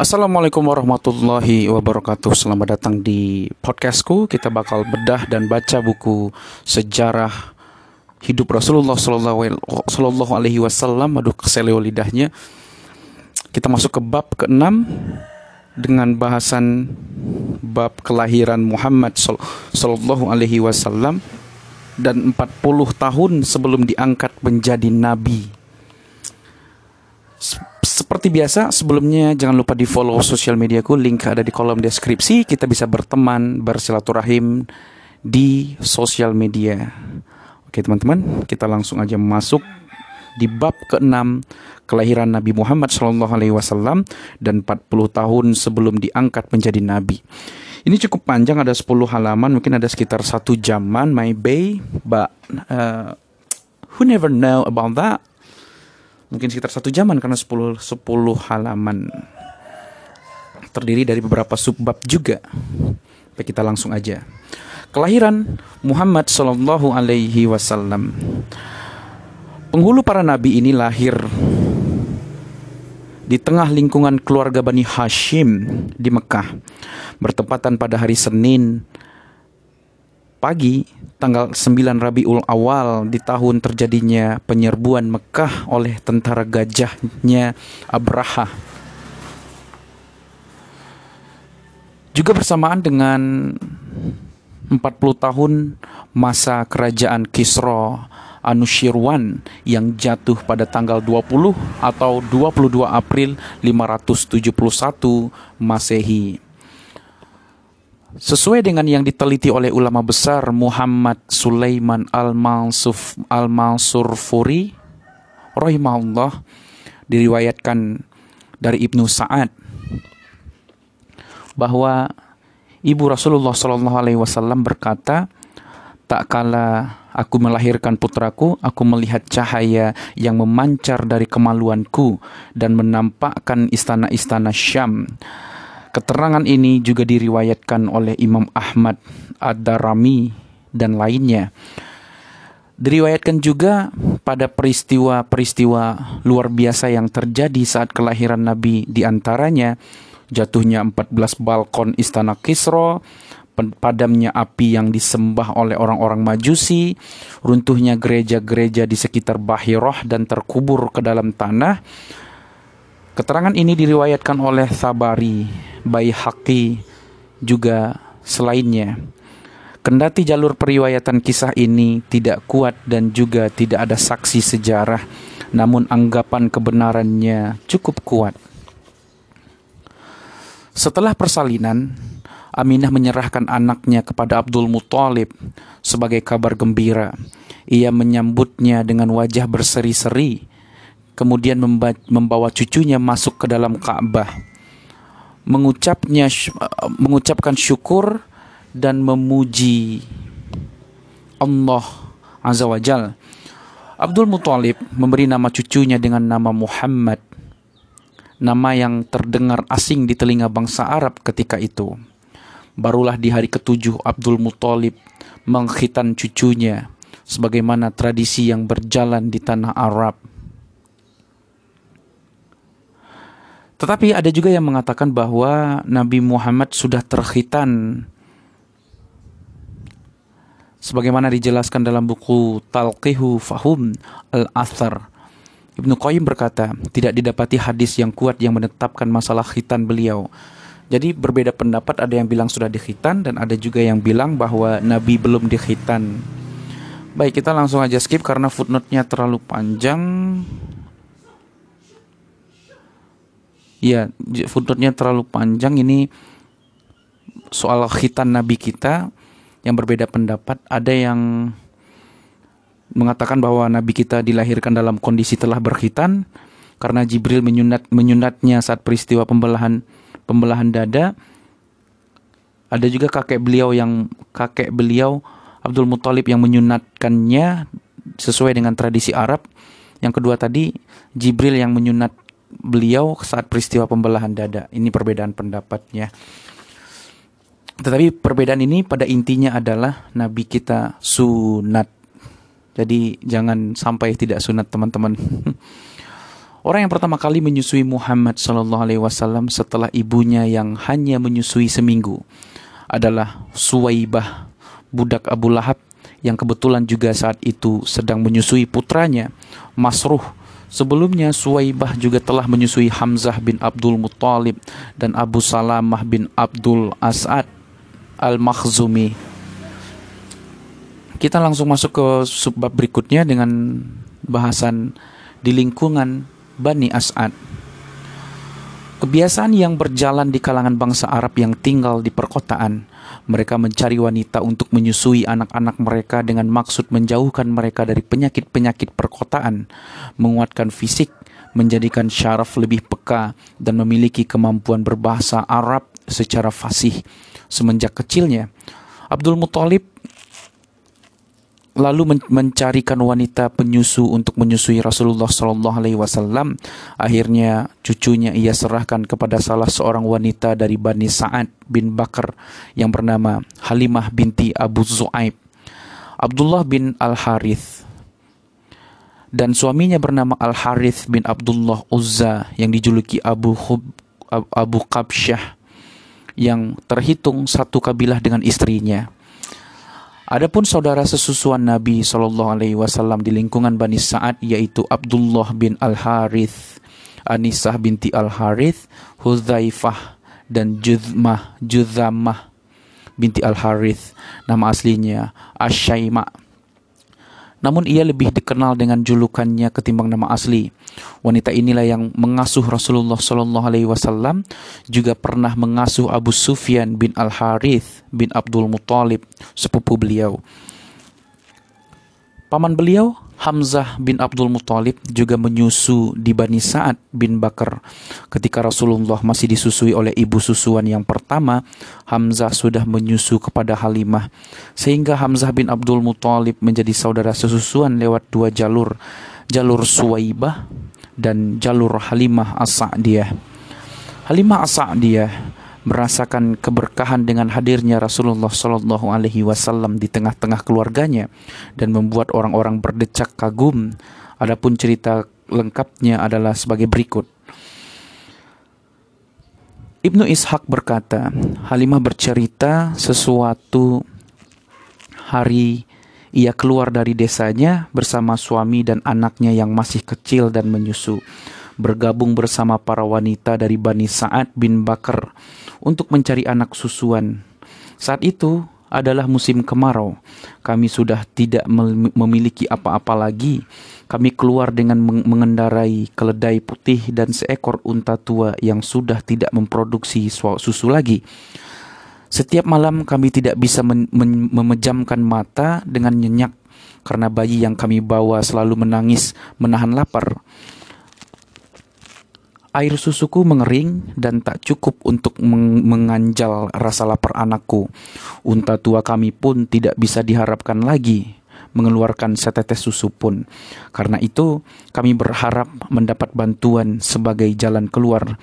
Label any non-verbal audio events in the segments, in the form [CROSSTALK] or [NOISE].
Assalamualaikum warahmatullahi wabarakatuh. Selamat datang di podcastku. Kita bakal bedah dan baca buku sejarah hidup Rasulullah Sallallahu Alaihi Wasallam. Aduh keseleo lidahnya. Kita masuk ke bab ke-6 Dengan bahasan bab kelahiran Muhammad Sallallahu Alaihi Wasallam Dan 40 tahun sebelum diangkat menjadi Nabi seperti biasa, sebelumnya jangan lupa di follow sosial mediaku, link ada di kolom deskripsi. Kita bisa berteman, bersilaturahim di sosial media. Oke teman-teman, kita langsung aja masuk di bab ke-6 kelahiran Nabi Muhammad SAW dan 40 tahun sebelum diangkat menjadi Nabi. Ini cukup panjang, ada 10 halaman, mungkin ada sekitar satu jaman, my bay, but uh, who never know about that? Mungkin sekitar satu jaman karena 10 10 halaman terdiri dari beberapa subbab juga. Baik kita langsung aja. Kelahiran Muhammad Shallallahu Alaihi Wasallam. Penghulu para nabi ini lahir di tengah lingkungan keluarga Bani Hashim di Mekah, bertepatan pada hari Senin pagi tanggal 9 Rabiul Awal di tahun terjadinya penyerbuan Mekah oleh tentara gajahnya Abraha. Juga bersamaan dengan 40 tahun masa kerajaan Kisra Anushirwan yang jatuh pada tanggal 20 atau 22 April 571 Masehi. Sesuai dengan yang diteliti oleh ulama besar Muhammad Sulaiman Al-Mansuf Al-Mansur Furi rahimahullah diriwayatkan dari Ibnu Sa'ad bahwa ibu Rasulullah Shallallahu alaihi wasallam berkata tak kala aku melahirkan putraku aku melihat cahaya yang memancar dari kemaluanku dan menampakkan istana-istana Syam Keterangan ini juga diriwayatkan oleh Imam Ahmad Ad-Darami dan lainnya. Diriwayatkan juga pada peristiwa-peristiwa luar biasa yang terjadi saat kelahiran Nabi di antaranya jatuhnya 14 balkon istana Kisro, padamnya api yang disembah oleh orang-orang Majusi, runtuhnya gereja-gereja di sekitar Bahiroh dan terkubur ke dalam tanah. Keterangan ini diriwayatkan oleh Sabari Baihaqi juga selainnya. Kendati jalur periwayatan kisah ini tidak kuat dan juga tidak ada saksi sejarah, namun anggapan kebenarannya cukup kuat. Setelah persalinan, Aminah menyerahkan anaknya kepada Abdul Muthalib sebagai kabar gembira. Ia menyambutnya dengan wajah berseri-seri, kemudian membawa cucunya masuk ke dalam Ka'bah mengucapnya mengucapkan syukur dan memuji Allah Azza wa Jal. Abdul Muthalib memberi nama cucunya dengan nama Muhammad. Nama yang terdengar asing di telinga bangsa Arab ketika itu. Barulah di hari ketujuh Abdul Muthalib mengkhitan cucunya sebagaimana tradisi yang berjalan di tanah Arab. Tetapi ada juga yang mengatakan bahwa Nabi Muhammad sudah terkhitan sebagaimana dijelaskan dalam buku Talqihu Fahum Al-Athar. Ibnu Qayyim berkata, tidak didapati hadis yang kuat yang menetapkan masalah khitan beliau. Jadi berbeda pendapat, ada yang bilang sudah dikhitan dan ada juga yang bilang bahwa Nabi belum dikhitan. Baik, kita langsung aja skip karena footnote-nya terlalu panjang. Ya, footnote-nya terlalu panjang ini soal khitan nabi kita yang berbeda pendapat. Ada yang mengatakan bahwa nabi kita dilahirkan dalam kondisi telah berkhitan karena Jibril menyunat menyunatnya saat peristiwa pembelahan pembelahan dada. Ada juga kakek beliau yang kakek beliau Abdul Muthalib yang menyunatkannya sesuai dengan tradisi Arab. Yang kedua tadi Jibril yang menyunat beliau saat peristiwa pembelahan dada. Ini perbedaan pendapatnya. Tetapi perbedaan ini pada intinya adalah Nabi kita sunat. Jadi jangan sampai tidak sunat teman-teman. [LAUGHS] Orang yang pertama kali menyusui Muhammad Sallallahu Alaihi Wasallam setelah ibunya yang hanya menyusui seminggu adalah Suwaibah, budak Abu Lahab yang kebetulan juga saat itu sedang menyusui putranya Masruh. Sebelumnya Suwaibah juga telah menyusui Hamzah bin Abdul Muttalib dan Abu Salamah bin Abdul As'ad Al-Makhzumi. Kita langsung masuk ke subbab berikutnya dengan bahasan di lingkungan Bani As'ad. Kebiasaan yang berjalan di kalangan bangsa Arab yang tinggal di perkotaan, mereka mencari wanita untuk menyusui anak-anak mereka dengan maksud menjauhkan mereka dari penyakit-penyakit perkotaan, menguatkan fisik, menjadikan syaraf lebih peka, dan memiliki kemampuan berbahasa Arab secara fasih. Semenjak kecilnya, Abdul Muthalib lalu men mencarikan wanita penyusu untuk menyusui Rasulullah Shallallahu Alaihi Wasallam. Akhirnya cucunya ia serahkan kepada salah seorang wanita dari Bani Sa'ad bin Bakar yang bernama Halimah binti Abu Zu'aib. Abdullah bin Al Harith dan suaminya bernama Al Harith bin Abdullah Uzza yang dijuluki Abu Hub, Abu Qabsyah yang terhitung satu kabilah dengan istrinya. Adapun saudara sesusuan Nabi Shallallahu Alaihi Wasallam di lingkungan Bani Sa'ad yaitu Abdullah bin Al Harith, Anisah binti Al Harith, Hudzaifah dan Judmah Judhamah binti Al Harith. Nama aslinya Asyaima namun ia lebih dikenal dengan julukannya ketimbang nama asli. Wanita inilah yang mengasuh Rasulullah Shallallahu Alaihi Wasallam, juga pernah mengasuh Abu Sufyan bin Al Harith bin Abdul Muthalib, sepupu beliau. Paman beliau Hamzah bin Abdul Muthalib juga menyusu di Bani Sa'ad bin Bakar. Ketika Rasulullah masih disusui oleh ibu susuan yang pertama, Hamzah sudah menyusu kepada Halimah. Sehingga Hamzah bin Abdul Muthalib menjadi saudara sesusuan lewat dua jalur, jalur Suwaibah dan jalur Halimah As-Sa'diyah. Halimah As-Sa'diyah merasakan keberkahan dengan hadirnya Rasulullah Shallallahu Alaihi Wasallam di tengah-tengah keluarganya dan membuat orang-orang berdecak kagum. Adapun cerita lengkapnya adalah sebagai berikut. Ibnu Ishaq berkata, Halimah bercerita sesuatu hari ia keluar dari desanya bersama suami dan anaknya yang masih kecil dan menyusu bergabung bersama para wanita dari Bani Sa'ad bin Bakar untuk mencari anak susuan. Saat itu adalah musim kemarau. Kami sudah tidak memiliki apa-apa lagi. Kami keluar dengan mengendarai keledai putih dan seekor unta tua yang sudah tidak memproduksi susu lagi. Setiap malam kami tidak bisa memejamkan mata dengan nyenyak karena bayi yang kami bawa selalu menangis menahan lapar. Air susuku mengering dan tak cukup untuk meng menganjal rasa lapar anakku. Unta tua kami pun tidak bisa diharapkan lagi mengeluarkan setetes susu pun. Karena itu, kami berharap mendapat bantuan sebagai jalan keluar.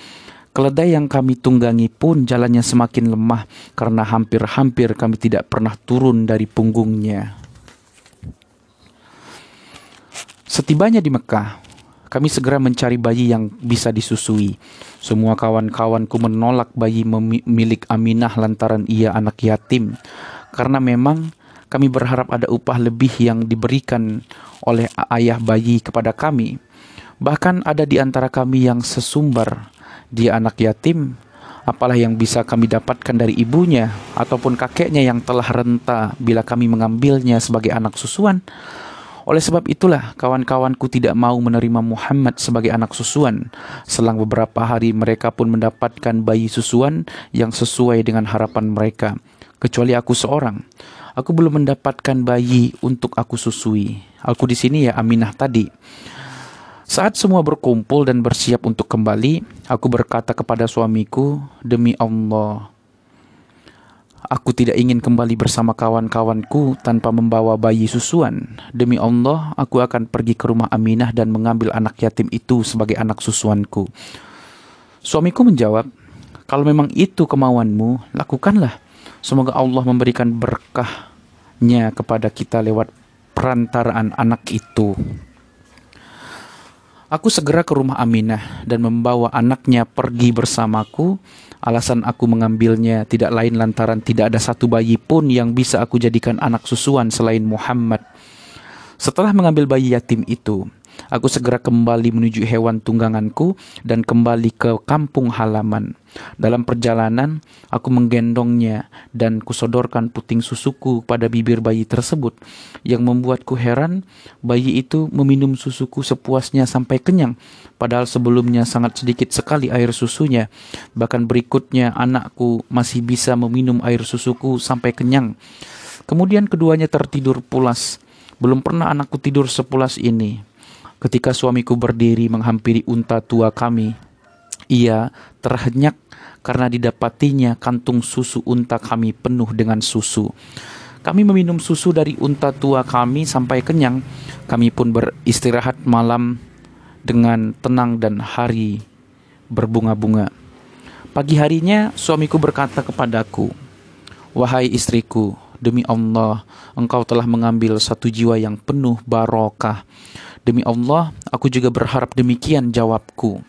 Keledai yang kami tunggangi pun jalannya semakin lemah karena hampir-hampir kami tidak pernah turun dari punggungnya. Setibanya di Mekah, kami segera mencari bayi yang bisa disusui. Semua kawan-kawanku menolak bayi milik Aminah lantaran ia anak yatim. Karena memang kami berharap ada upah lebih yang diberikan oleh ayah bayi kepada kami. Bahkan ada di antara kami yang sesumbar, dia anak yatim, apalah yang bisa kami dapatkan dari ibunya ataupun kakeknya yang telah renta bila kami mengambilnya sebagai anak susuan. Oleh sebab itulah kawan-kawanku tidak mau menerima Muhammad sebagai anak susuan. Selang beberapa hari mereka pun mendapatkan bayi susuan yang sesuai dengan harapan mereka. Kecuali aku seorang. Aku belum mendapatkan bayi untuk aku susui. Aku di sini ya Aminah tadi. Saat semua berkumpul dan bersiap untuk kembali, aku berkata kepada suamiku, "Demi Allah, Aku tidak ingin kembali bersama kawan-kawanku tanpa membawa bayi susuan. Demi Allah, aku akan pergi ke rumah Aminah dan mengambil anak yatim itu sebagai anak susuanku. Suamiku menjawab, "Kalau memang itu kemauanmu, lakukanlah. Semoga Allah memberikan berkahnya kepada kita lewat perantaraan anak itu." Aku segera ke rumah Aminah dan membawa anaknya pergi bersamaku. Alasan aku mengambilnya tidak lain lantaran tidak ada satu bayi pun yang bisa aku jadikan anak susuan selain Muhammad. Setelah mengambil bayi yatim itu, Aku segera kembali menuju hewan tungganganku dan kembali ke kampung halaman. Dalam perjalanan, aku menggendongnya dan kusodorkan puting susuku pada bibir bayi tersebut. Yang membuatku heran, bayi itu meminum susuku sepuasnya sampai kenyang. Padahal sebelumnya sangat sedikit sekali air susunya. Bahkan berikutnya anakku masih bisa meminum air susuku sampai kenyang. Kemudian keduanya tertidur pulas. Belum pernah anakku tidur sepulas ini. Ketika suamiku berdiri menghampiri unta tua kami, ia terhenyak karena didapatinya kantung susu unta kami penuh dengan susu. Kami meminum susu dari unta tua kami sampai kenyang. Kami pun beristirahat malam dengan tenang dan hari berbunga-bunga. Pagi harinya suamiku berkata kepadaku, "Wahai istriku, demi Allah, engkau telah mengambil satu jiwa yang penuh barokah Demi Allah, aku juga berharap demikian jawabku.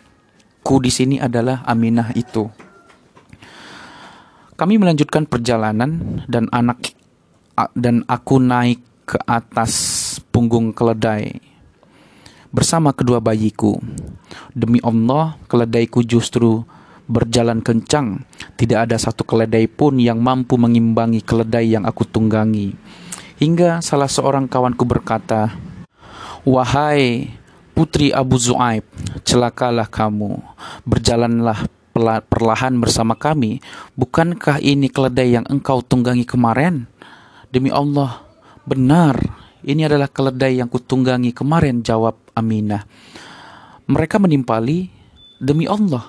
Ku di sini adalah Aminah itu. Kami melanjutkan perjalanan dan anak dan aku naik ke atas punggung keledai bersama kedua bayiku. Demi Allah, keledaiku justru berjalan kencang. Tidak ada satu keledai pun yang mampu mengimbangi keledai yang aku tunggangi. Hingga salah seorang kawanku berkata, Wahai putri Abu Zu'aib, celakalah kamu, berjalanlah perlahan bersama kami. Bukankah ini keledai yang engkau tunggangi kemarin? Demi Allah, benar, ini adalah keledai yang kutunggangi kemarin, jawab Aminah. Mereka menimpali, demi Allah,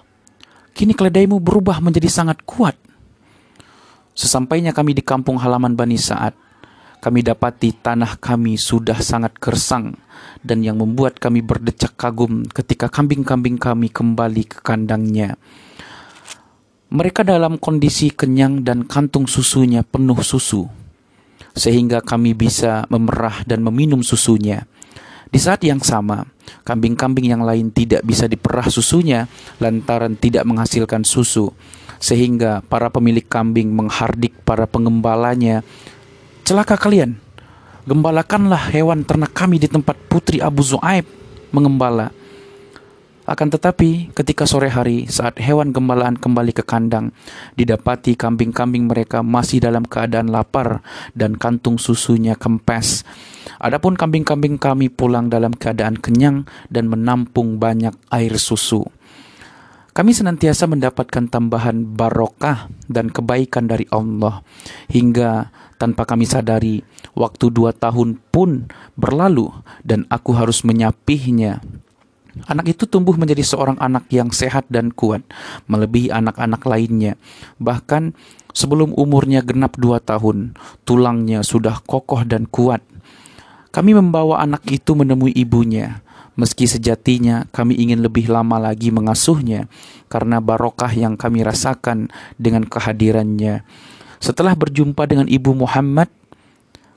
kini keledaimu berubah menjadi sangat kuat. Sesampainya kami di kampung halaman Bani Sa'ad, kami dapati tanah kami sudah sangat gersang dan yang membuat kami berdecak kagum ketika kambing-kambing kami kembali ke kandangnya. Mereka dalam kondisi kenyang dan kantung susunya penuh susu, sehingga kami bisa memerah dan meminum susunya. Di saat yang sama, kambing-kambing yang lain tidak bisa diperah susunya lantaran tidak menghasilkan susu, sehingga para pemilik kambing menghardik para pengembalanya Celaka kalian, gembalakanlah hewan ternak kami di tempat putri Abu Zu'aib mengembala. Akan tetapi, ketika sore hari, saat hewan gembalaan kembali ke kandang, didapati kambing-kambing mereka masih dalam keadaan lapar dan kantung susunya kempes. Adapun kambing-kambing kami pulang dalam keadaan kenyang dan menampung banyak air susu. Kami senantiasa mendapatkan tambahan barokah dan kebaikan dari Allah hingga tanpa kami sadari, waktu dua tahun pun berlalu dan aku harus menyapihnya. Anak itu tumbuh menjadi seorang anak yang sehat dan kuat, melebihi anak-anak lainnya. Bahkan sebelum umurnya genap dua tahun, tulangnya sudah kokoh dan kuat. Kami membawa anak itu menemui ibunya, meski sejatinya kami ingin lebih lama lagi mengasuhnya, karena barokah yang kami rasakan dengan kehadirannya. Setelah berjumpa dengan Ibu Muhammad,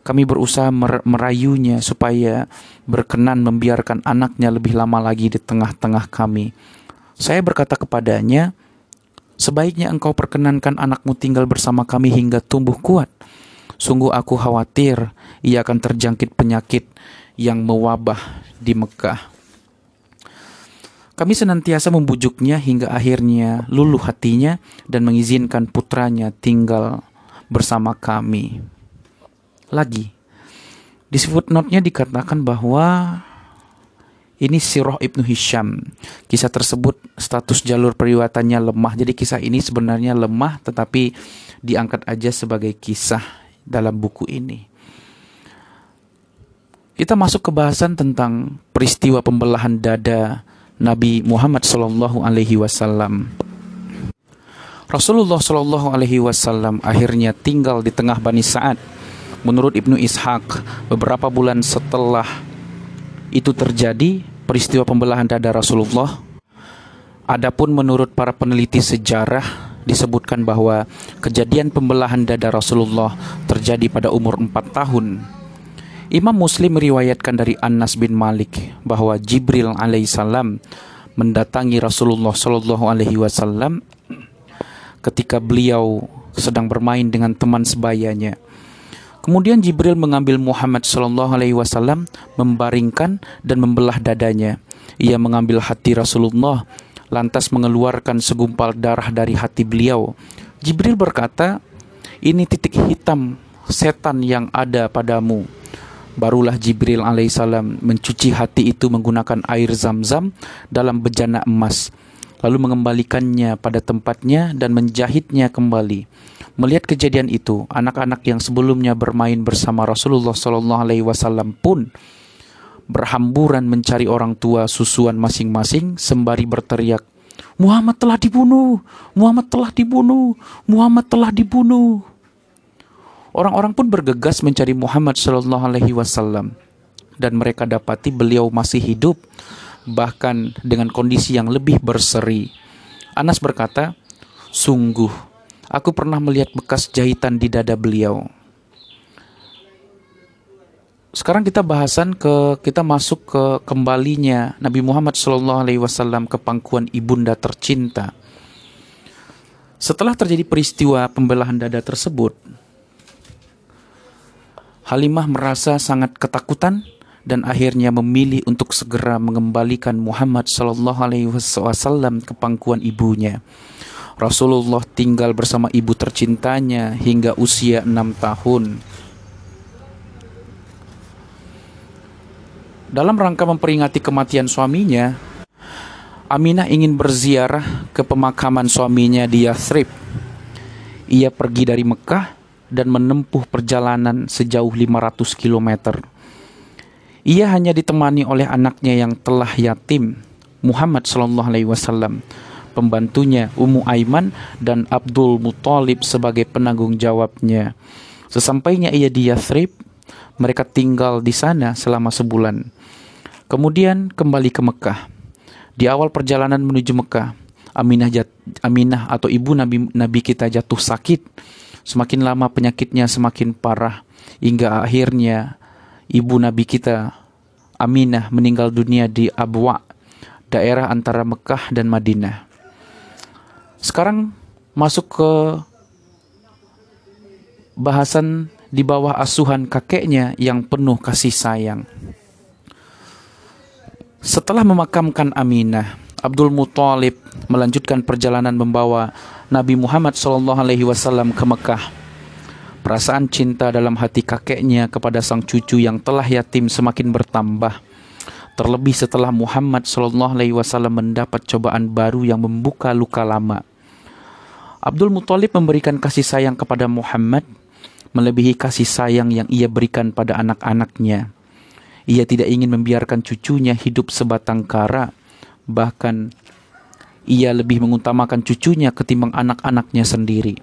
kami berusaha mer merayunya supaya berkenan membiarkan anaknya lebih lama lagi di tengah-tengah kami. Saya berkata kepadanya, "Sebaiknya engkau perkenankan anakmu tinggal bersama kami hingga tumbuh kuat. Sungguh aku khawatir ia akan terjangkit penyakit yang mewabah di Mekah." Kami senantiasa membujuknya hingga akhirnya luluh hatinya dan mengizinkan putranya tinggal bersama kami. Lagi, di footnote-nya dikatakan bahwa ini Sirah Ibnu Hisham. Kisah tersebut status jalur periwatannya lemah. Jadi kisah ini sebenarnya lemah tetapi diangkat aja sebagai kisah dalam buku ini. Kita masuk ke bahasan tentang peristiwa pembelahan dada Nabi Muhammad Sallallahu Alaihi Wasallam. Rasulullah Shallallahu Alaihi Wasallam akhirnya tinggal di tengah Bani Sa'ad. Menurut Ibnu Ishaq, beberapa bulan setelah itu terjadi peristiwa pembelahan dada Rasulullah. Adapun menurut para peneliti sejarah disebutkan bahwa kejadian pembelahan dada Rasulullah terjadi pada umur 4 tahun. Imam Muslim meriwayatkan dari Anas bin Malik bahwa Jibril alaihissalam mendatangi Rasulullah Shallallahu alaihi wasallam ketika beliau sedang bermain dengan teman sebayanya. Kemudian Jibril mengambil Muhammad Shallallahu alaihi wasallam, membaringkan dan membelah dadanya. Ia mengambil hati Rasulullah, lantas mengeluarkan segumpal darah dari hati beliau. Jibril berkata, "Ini titik hitam setan yang ada padamu." Barulah Jibril alaihissalam mencuci hati itu menggunakan air zam-zam dalam bejana emas, lalu mengembalikannya pada tempatnya dan menjahitnya kembali. Melihat kejadian itu, anak-anak yang sebelumnya bermain bersama Rasulullah Shallallahu Alaihi Wasallam pun berhamburan mencari orang tua susuan masing-masing sembari berteriak, Muhammad telah dibunuh, Muhammad telah dibunuh, Muhammad telah dibunuh. Orang-orang pun bergegas mencari Muhammad Shallallahu Alaihi Wasallam dan mereka dapati beliau masih hidup bahkan dengan kondisi yang lebih berseri. Anas berkata, sungguh aku pernah melihat bekas jahitan di dada beliau. Sekarang kita bahasan ke kita masuk ke kembalinya Nabi Muhammad Shallallahu Alaihi Wasallam ke pangkuan ibunda tercinta. Setelah terjadi peristiwa pembelahan dada tersebut, Halimah merasa sangat ketakutan dan akhirnya memilih untuk segera mengembalikan Muhammad Shallallahu Alaihi Wasallam ke pangkuan ibunya. Rasulullah tinggal bersama ibu tercintanya hingga usia enam tahun. Dalam rangka memperingati kematian suaminya, Aminah ingin berziarah ke pemakaman suaminya di Yathrib. Ia pergi dari Mekah dan menempuh perjalanan sejauh 500 km. Ia hanya ditemani oleh anaknya yang telah yatim, Muhammad Shallallahu Alaihi Wasallam, pembantunya Ummu Aiman dan Abdul Muthalib sebagai penanggung jawabnya. Sesampainya ia di Yathrib, mereka tinggal di sana selama sebulan. Kemudian kembali ke Mekah. Di awal perjalanan menuju Mekah, Aminah, Aminah atau ibu Nabi, Nabi kita jatuh sakit Semakin lama penyakitnya semakin parah hingga akhirnya ibu Nabi kita Aminah meninggal dunia di Abwa, daerah antara Mekah dan Madinah. Sekarang masuk ke bahasan di bawah asuhan kakeknya yang penuh kasih sayang. Setelah memakamkan Aminah, Abdul Muthalib melanjutkan perjalanan membawa Nabi Muhammad SAW ke Mekah. Perasaan cinta dalam hati kakeknya kepada sang cucu yang telah yatim semakin bertambah. Terlebih setelah Muhammad SAW mendapat cobaan baru yang membuka luka lama. Abdul Muthalib memberikan kasih sayang kepada Muhammad melebihi kasih sayang yang ia berikan pada anak-anaknya. Ia tidak ingin membiarkan cucunya hidup sebatang kara bahkan ia lebih mengutamakan cucunya ketimbang anak-anaknya sendiri.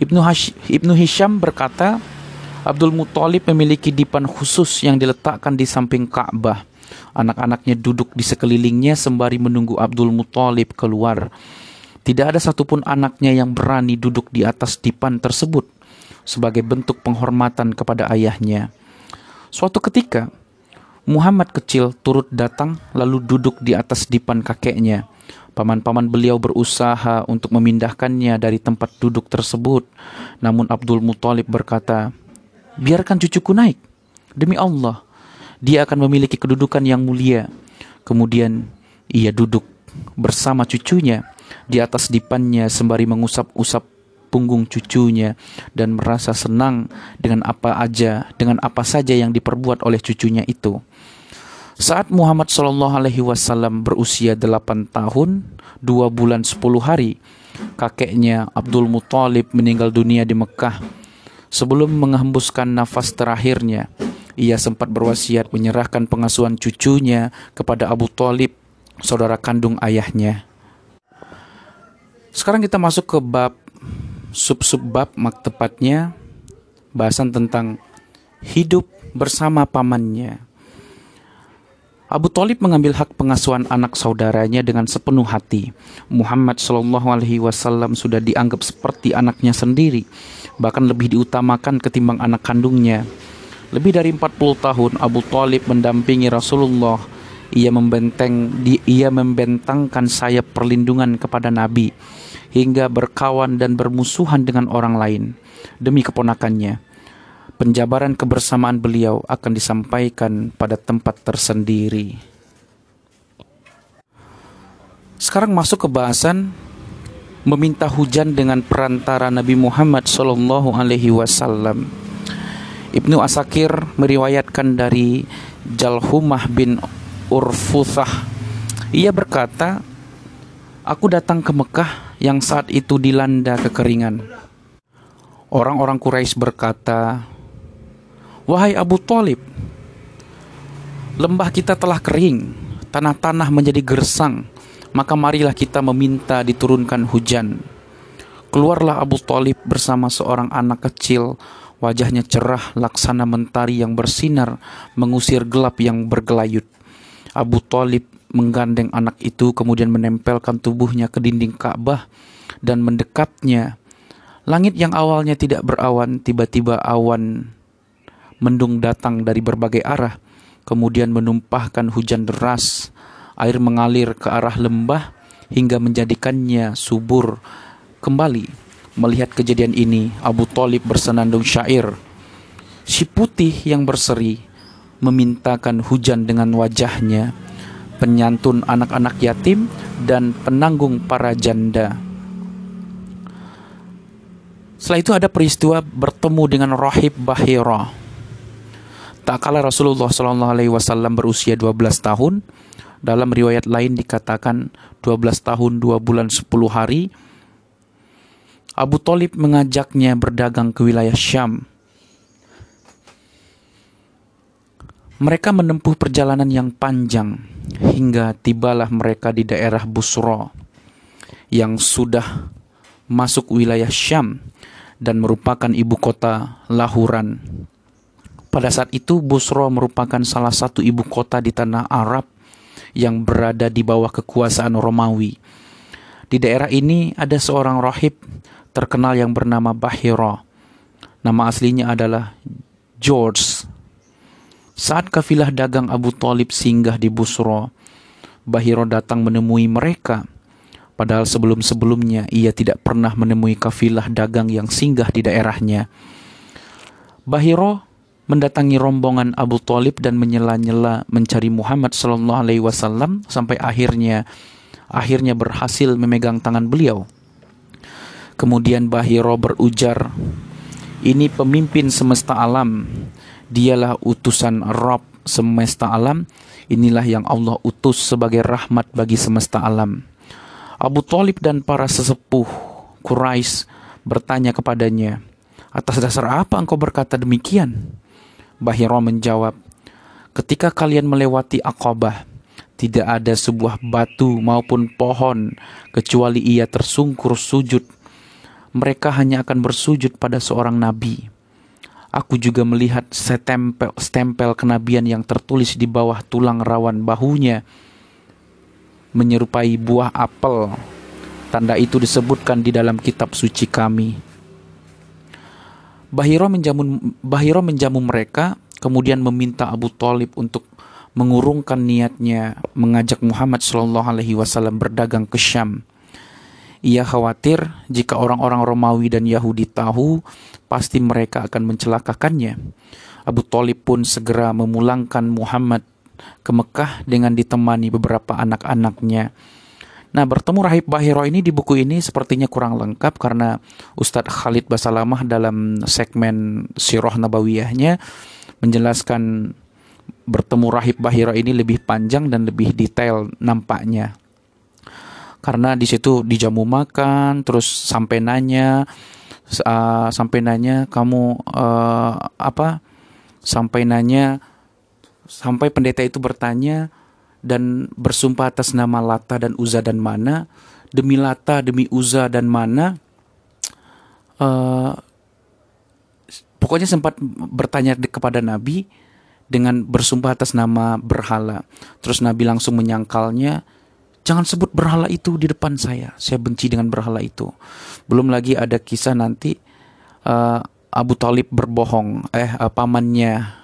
Ibnu, Hash, Ibnu Hisham berkata, Abdul Muthalib memiliki dipan khusus yang diletakkan di samping Ka'bah. Anak-anaknya duduk di sekelilingnya sembari menunggu Abdul Muthalib keluar. Tidak ada satupun anaknya yang berani duduk di atas dipan tersebut sebagai bentuk penghormatan kepada ayahnya. Suatu ketika, Muhammad kecil turut datang lalu duduk di atas dipan kakeknya. Paman-paman beliau berusaha untuk memindahkannya dari tempat duduk tersebut. Namun Abdul Muthalib berkata, Biarkan cucuku naik. Demi Allah, dia akan memiliki kedudukan yang mulia. Kemudian ia duduk bersama cucunya di atas dipannya sembari mengusap-usap punggung cucunya dan merasa senang dengan apa aja, dengan apa saja yang diperbuat oleh cucunya itu. Saat Muhammad Shallallahu Alaihi Wasallam berusia 8 tahun, 2 bulan 10 hari, kakeknya Abdul Muthalib meninggal dunia di Mekah. Sebelum menghembuskan nafas terakhirnya, ia sempat berwasiat menyerahkan pengasuhan cucunya kepada Abu Talib, saudara kandung ayahnya. Sekarang kita masuk ke bab sub-sub bab tepatnya bahasan tentang hidup bersama pamannya. Abu Talib mengambil hak pengasuhan anak saudaranya dengan sepenuh hati. Muhammad Shallallahu Alaihi Wasallam sudah dianggap seperti anaknya sendiri, bahkan lebih diutamakan ketimbang anak kandungnya. Lebih dari 40 tahun Abu Talib mendampingi Rasulullah. Ia membenteng ia membentangkan sayap perlindungan kepada Nabi hingga berkawan dan bermusuhan dengan orang lain demi keponakannya. Penjabaran kebersamaan beliau akan disampaikan pada tempat tersendiri. Sekarang masuk ke bahasan meminta hujan dengan perantara Nabi Muhammad Sallallahu Alaihi Wasallam. Ibnu Asakir meriwayatkan dari Jalhumah bin Urfuthah. Ia berkata, Aku datang ke Mekah yang saat itu dilanda kekeringan. Orang-orang Quraisy berkata, Wahai Abu Talib, lembah kita telah kering, tanah-tanah menjadi gersang, maka marilah kita meminta diturunkan hujan. Keluarlah Abu Talib bersama seorang anak kecil Wajahnya cerah laksana mentari yang bersinar mengusir gelap yang bergelayut. Abu Talib menggandeng anak itu kemudian menempelkan tubuhnya ke dinding Ka'bah dan mendekatnya. Langit yang awalnya tidak berawan tiba-tiba awan mendung datang dari berbagai arah kemudian menumpahkan hujan deras. Air mengalir ke arah lembah hingga menjadikannya subur kembali Melihat kejadian ini, Abu Talib bersenandung syair. Si putih yang berseri memintakan hujan dengan wajahnya, penyantun anak-anak yatim dan penanggung para janda. Setelah itu ada peristiwa bertemu dengan Rahib Bahira. Tak kala Rasulullah SAW berusia 12 tahun, dalam riwayat lain dikatakan 12 tahun 2 bulan 10 hari, Abu Talib mengajaknya berdagang ke wilayah Syam. Mereka menempuh perjalanan yang panjang hingga tibalah mereka di daerah Busra yang sudah masuk wilayah Syam dan merupakan ibu kota Lahuran. Pada saat itu Busra merupakan salah satu ibu kota di tanah Arab yang berada di bawah kekuasaan Romawi. Di daerah ini ada seorang rahib terkenal yang bernama Bahira. Nama aslinya adalah George. Saat kafilah dagang Abu Talib singgah di Busro, Bahiro datang menemui mereka. Padahal sebelum-sebelumnya ia tidak pernah menemui kafilah dagang yang singgah di daerahnya. Bahiro mendatangi rombongan Abu Talib dan menyela-nyela mencari Muhammad Sallallahu Alaihi Wasallam sampai akhirnya akhirnya berhasil memegang tangan beliau. Kemudian Bahiro berujar, ini pemimpin semesta alam, dialah utusan Rob semesta alam, inilah yang Allah utus sebagai rahmat bagi semesta alam. Abu Talib dan para sesepuh Quraisy bertanya kepadanya, atas dasar apa engkau berkata demikian? Bahiro menjawab, ketika kalian melewati Aqabah, tidak ada sebuah batu maupun pohon kecuali ia tersungkur sujud mereka hanya akan bersujud pada seorang nabi. Aku juga melihat stempel, stempel kenabian yang tertulis di bawah tulang rawan bahunya menyerupai buah apel. Tanda itu disebutkan di dalam kitab suci kami. Bahiro menjamu, Bahiro menjamu mereka, kemudian meminta Abu Talib untuk mengurungkan niatnya mengajak Muhammad Shallallahu Alaihi Wasallam berdagang ke Syam. Ia khawatir jika orang-orang Romawi dan Yahudi tahu, pasti mereka akan mencelakakannya. Abu Talib pun segera memulangkan Muhammad ke Mekah dengan ditemani beberapa anak-anaknya. Nah, bertemu Rahib Bahiro ini di buku ini sepertinya kurang lengkap karena Ustadz Khalid Basalamah dalam segmen Sirah Nabawiyahnya menjelaskan bertemu Rahib Bahiro ini lebih panjang dan lebih detail nampaknya. Karena di situ dijamu makan terus sampai nanya uh, sampai nanya kamu uh, apa? Sampai nanya sampai pendeta itu bertanya dan bersumpah atas nama Lata dan Uza dan Mana demi Lata demi Uza dan Mana uh, pokoknya sempat bertanya kepada Nabi dengan bersumpah atas nama berhala terus Nabi langsung menyangkalnya Jangan sebut berhala itu di depan saya. Saya benci dengan berhala itu. Belum lagi ada kisah nanti uh, Abu Talib berbohong. Eh uh, pamannya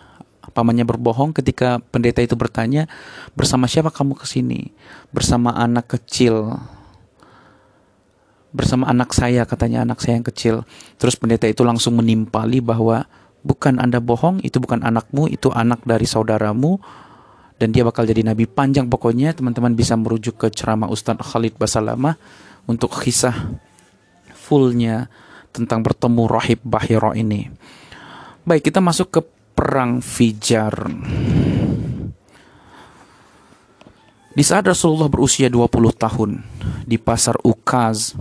pamannya berbohong ketika pendeta itu bertanya, "Bersama siapa kamu ke sini?" "Bersama anak kecil." Bersama anak saya, katanya anak saya yang kecil. Terus pendeta itu langsung menimpali bahwa bukan Anda bohong, itu bukan anakmu, itu anak dari saudaramu dan dia bakal jadi nabi panjang pokoknya teman-teman bisa merujuk ke ceramah Ustadz Khalid Basalamah untuk kisah fullnya tentang bertemu Rahib Bahiro ini. Baik, kita masuk ke perang Fijar. Di saat Rasulullah berusia 20 tahun, di pasar Ukaz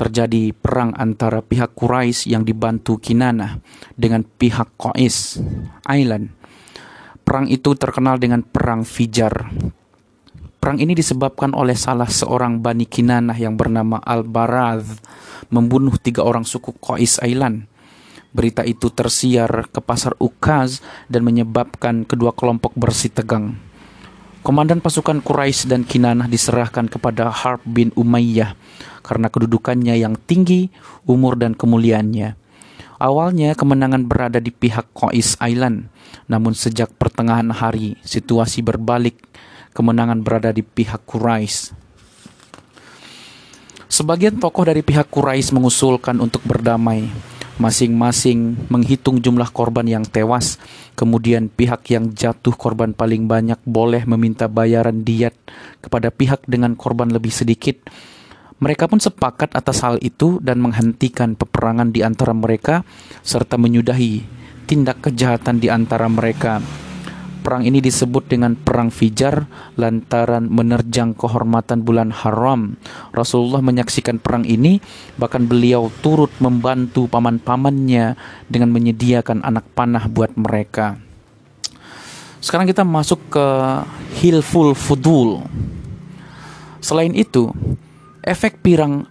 terjadi perang antara pihak Quraisy yang dibantu Kinana dengan pihak Qais Island Perang itu terkenal dengan Perang Fijar. Perang ini disebabkan oleh salah seorang Bani Kinanah yang bernama Al-Baradh membunuh tiga orang suku Qais Ailan. Berita itu tersiar ke pasar Ukaz dan menyebabkan kedua kelompok bersih tegang. Komandan pasukan Quraisy dan Kinanah diserahkan kepada Harb bin Umayyah karena kedudukannya yang tinggi, umur dan kemuliaannya. Awalnya kemenangan berada di pihak Qais Island, namun sejak pertengahan hari situasi berbalik, kemenangan berada di pihak Quraisy. Sebagian tokoh dari pihak Quraisy mengusulkan untuk berdamai, masing-masing menghitung jumlah korban yang tewas, kemudian pihak yang jatuh korban paling banyak boleh meminta bayaran diat kepada pihak dengan korban lebih sedikit mereka pun sepakat atas hal itu dan menghentikan peperangan di antara mereka serta menyudahi tindak kejahatan di antara mereka. Perang ini disebut dengan Perang Fijar lantaran menerjang kehormatan bulan haram. Rasulullah menyaksikan perang ini, bahkan beliau turut membantu paman-pamannya dengan menyediakan anak panah buat mereka. Sekarang kita masuk ke Hilful Fudul. Selain itu, efek pirang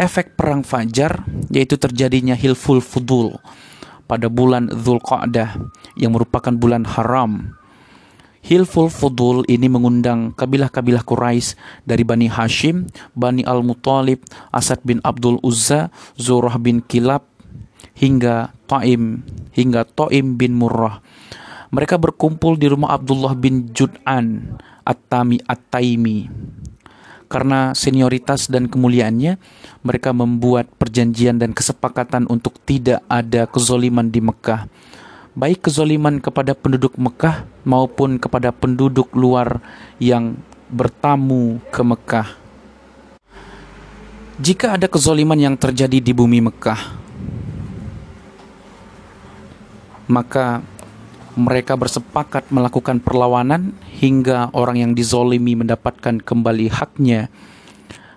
efek perang Fajar yaitu terjadinya Hilful Fudul pada bulan Zulqa'dah yang merupakan bulan haram. Hilful Fudul ini mengundang kabilah-kabilah Quraisy dari Bani Hashim, Bani Al-Muttalib, Asad bin Abdul Uzza, Zurah bin Kilab, hingga Taim, hingga Taim bin Murrah. Mereka berkumpul di rumah Abdullah bin Jud'an At-Tami At-Taimi karena senioritas dan kemuliaannya, mereka membuat perjanjian dan kesepakatan untuk tidak ada kezoliman di Mekah. Baik kezoliman kepada penduduk Mekah maupun kepada penduduk luar yang bertamu ke Mekah. Jika ada kezoliman yang terjadi di bumi Mekah, maka mereka bersepakat melakukan perlawanan hingga orang yang dizolimi mendapatkan kembali haknya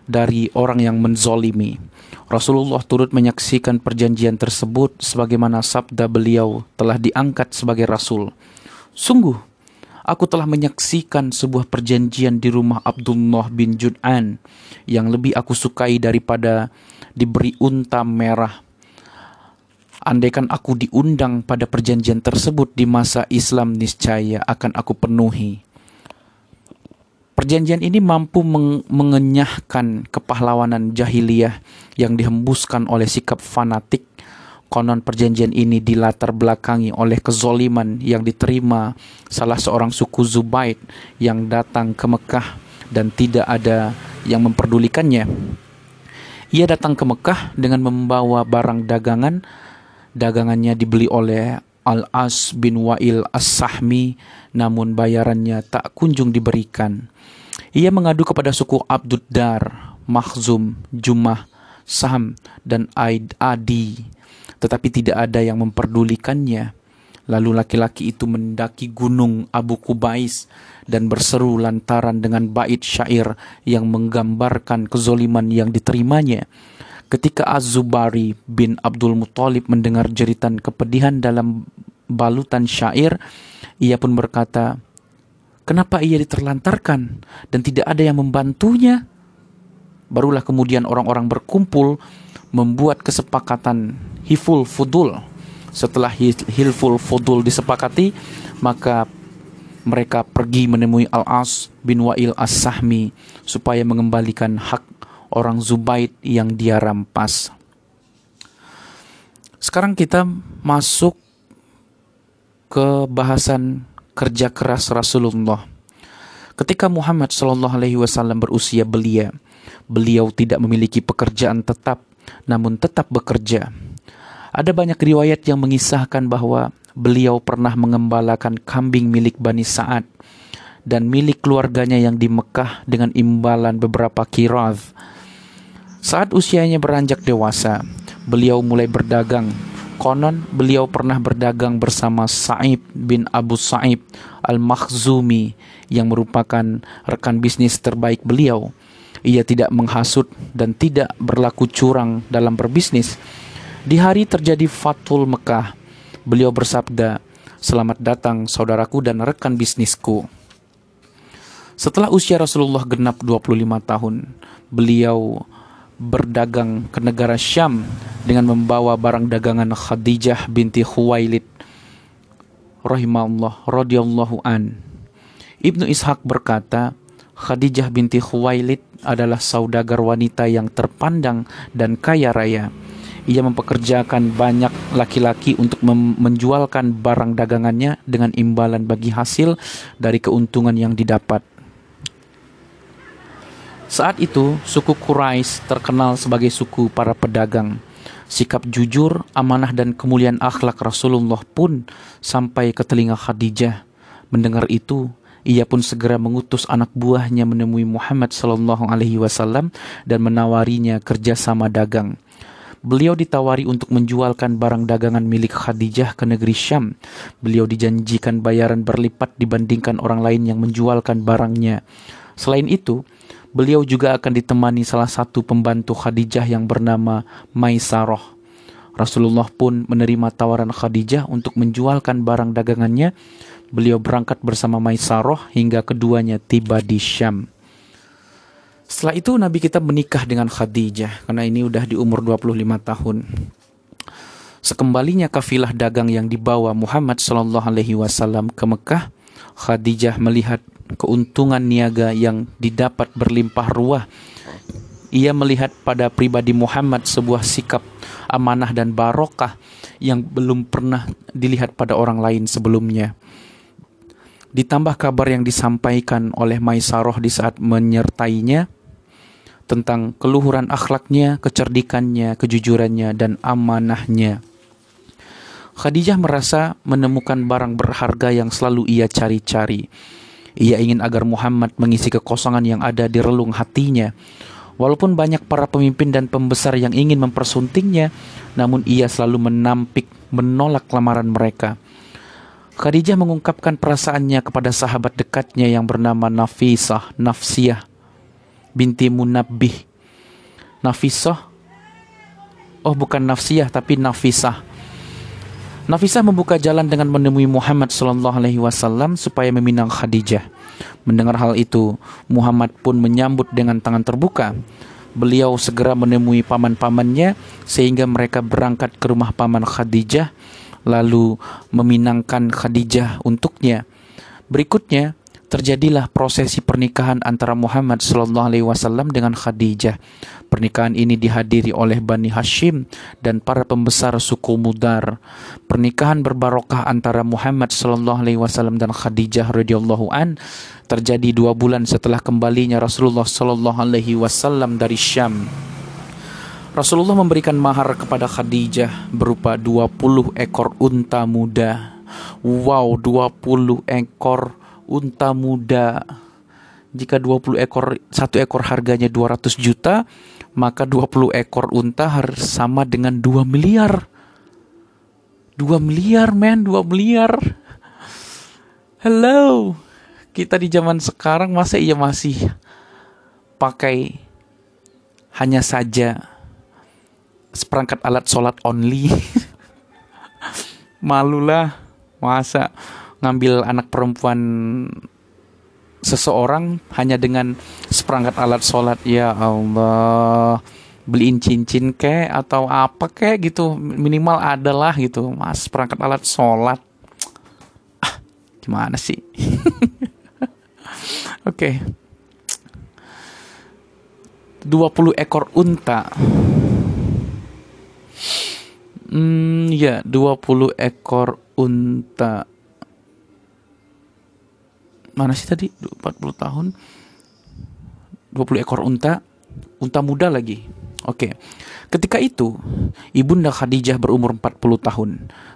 dari orang yang menzolimi. Rasulullah turut menyaksikan perjanjian tersebut sebagaimana sabda beliau telah diangkat sebagai Rasul. Sungguh, aku telah menyaksikan sebuah perjanjian di rumah Abdullah bin Jud'an yang lebih aku sukai daripada diberi unta merah Andaikan aku diundang pada perjanjian tersebut di masa Islam niscaya akan aku penuhi. Perjanjian ini mampu meng mengenyahkan kepahlawanan jahiliyah yang dihembuskan oleh sikap fanatik. Konon perjanjian ini dilatar belakangi oleh kezoliman yang diterima salah seorang suku Zubaid yang datang ke Mekah dan tidak ada yang memperdulikannya. Ia datang ke Mekah dengan membawa barang dagangan Dagangannya dibeli oleh Al-As bin Wa'il As-Sahmi namun bayarannya tak kunjung diberikan. Ia mengadu kepada suku Abduddar, Makhzum, Jumah, Sam, dan Aid Adi. Tetapi tidak ada yang memperdulikannya. Lalu laki-laki itu mendaki gunung Abu Kubais dan berseru lantaran dengan bait syair yang menggambarkan kezoliman yang diterimanya. Ketika Az-Zubari bin Abdul Muthalib mendengar jeritan kepedihan dalam balutan syair, ia pun berkata, Kenapa ia diterlantarkan dan tidak ada yang membantunya? Barulah kemudian orang-orang berkumpul membuat kesepakatan Hiful Fudul. Setelah Hilful Fudul disepakati, maka mereka pergi menemui Al-As bin Wa'il As-Sahmi supaya mengembalikan hak orang Zubaid yang dia rampas. Sekarang kita masuk ke bahasan kerja keras Rasulullah. Ketika Muhammad Shallallahu Alaihi Wasallam berusia belia, beliau tidak memiliki pekerjaan tetap, namun tetap bekerja. Ada banyak riwayat yang mengisahkan bahwa beliau pernah mengembalakan kambing milik Bani Sa'ad dan milik keluarganya yang di Mekah dengan imbalan beberapa kiraz. Saat usianya beranjak dewasa, beliau mulai berdagang. Konon beliau pernah berdagang bersama Sa'ib bin Abu Sa'ib Al-Makhzumi yang merupakan rekan bisnis terbaik beliau. Ia tidak menghasut dan tidak berlaku curang dalam berbisnis. Di hari terjadi Fatul Mekah, beliau bersabda, Selamat datang saudaraku dan rekan bisnisku. Setelah usia Rasulullah genap 25 tahun, beliau berdagang ke negara Syam dengan membawa barang dagangan Khadijah binti Khuwailid rahimahullah radhiyallahu an. Ibnu Ishaq berkata, Khadijah binti Khuwailid adalah saudagar wanita yang terpandang dan kaya raya. Ia mempekerjakan banyak laki-laki untuk menjualkan barang dagangannya dengan imbalan bagi hasil dari keuntungan yang didapat. Saat itu, suku Quraisy terkenal sebagai suku para pedagang. Sikap jujur, amanah dan kemuliaan akhlak Rasulullah pun sampai ke telinga Khadijah. Mendengar itu, ia pun segera mengutus anak buahnya menemui Muhammad Shallallahu Alaihi Wasallam dan menawarinya kerjasama dagang. Beliau ditawari untuk menjualkan barang dagangan milik Khadijah ke negeri Syam. Beliau dijanjikan bayaran berlipat dibandingkan orang lain yang menjualkan barangnya. Selain itu, Beliau juga akan ditemani salah satu pembantu Khadijah yang bernama Maisaroh. Rasulullah pun menerima tawaran Khadijah untuk menjualkan barang dagangannya. Beliau berangkat bersama Maisaroh hingga keduanya tiba di Syam. Setelah itu Nabi kita menikah dengan Khadijah karena ini udah di umur 25 tahun. Sekembalinya kafilah dagang yang dibawa Muhammad Shallallahu Alaihi Wasallam ke Mekah, Khadijah melihat keuntungan niaga yang didapat berlimpah ruah. Ia melihat pada pribadi Muhammad sebuah sikap amanah dan barokah yang belum pernah dilihat pada orang lain sebelumnya. Ditambah kabar yang disampaikan oleh Maisaroh di saat menyertainya tentang keluhuran akhlaknya, kecerdikannya, kejujurannya, dan amanahnya. Khadijah merasa menemukan barang berharga yang selalu ia cari-cari ia ingin agar Muhammad mengisi kekosongan yang ada di relung hatinya. Walaupun banyak para pemimpin dan pembesar yang ingin mempersuntingnya, namun ia selalu menampik menolak lamaran mereka. Khadijah mengungkapkan perasaannya kepada sahabat dekatnya yang bernama Nafisah, Nafsiyah, binti Munabbih. Nafisah, oh bukan Nafsiyah tapi Nafisah Nafisah membuka jalan dengan menemui Muhammad Sallallahu Alaihi Wasallam supaya meminang Khadijah. Mendengar hal itu, Muhammad pun menyambut dengan tangan terbuka. Beliau segera menemui paman-pamannya sehingga mereka berangkat ke rumah paman Khadijah lalu meminangkan Khadijah untuknya. Berikutnya, terjadilah prosesi pernikahan antara Muhammad Sallallahu Alaihi Wasallam dengan Khadijah. Pernikahan ini dihadiri oleh Bani Hashim dan para pembesar suku Mudar. Pernikahan berbarokah antara Muhammad Sallallahu Alaihi Wasallam dan Khadijah radhiyallahu an terjadi dua bulan setelah kembalinya Rasulullah Sallallahu Alaihi Wasallam dari Syam. Rasulullah memberikan mahar kepada Khadijah berupa 20 ekor unta muda. Wow, 20 ekor unta muda. Jika 20 ekor satu ekor harganya 200 juta, maka 20 ekor unta harus sama dengan 2 miliar. 2 miliar, men, 2 miliar. Hello. Kita di zaman sekarang masa iya masih pakai hanya saja seperangkat alat sholat only. [LAUGHS] Malulah masa ngambil anak perempuan seseorang hanya dengan seperangkat alat sholat ya Allah beliin cincin ke atau apa ke? gitu. Minimal adalah gitu. Mas perangkat alat sholat. Ah, gimana sih? [LAUGHS] Oke. Okay. 20 ekor unta. Hmm ya 20 ekor unta mana sih tadi? 40 tahun. 20 ekor unta. Unta muda lagi. Oke. Ketika itu ibunda Khadijah berumur 40 tahun.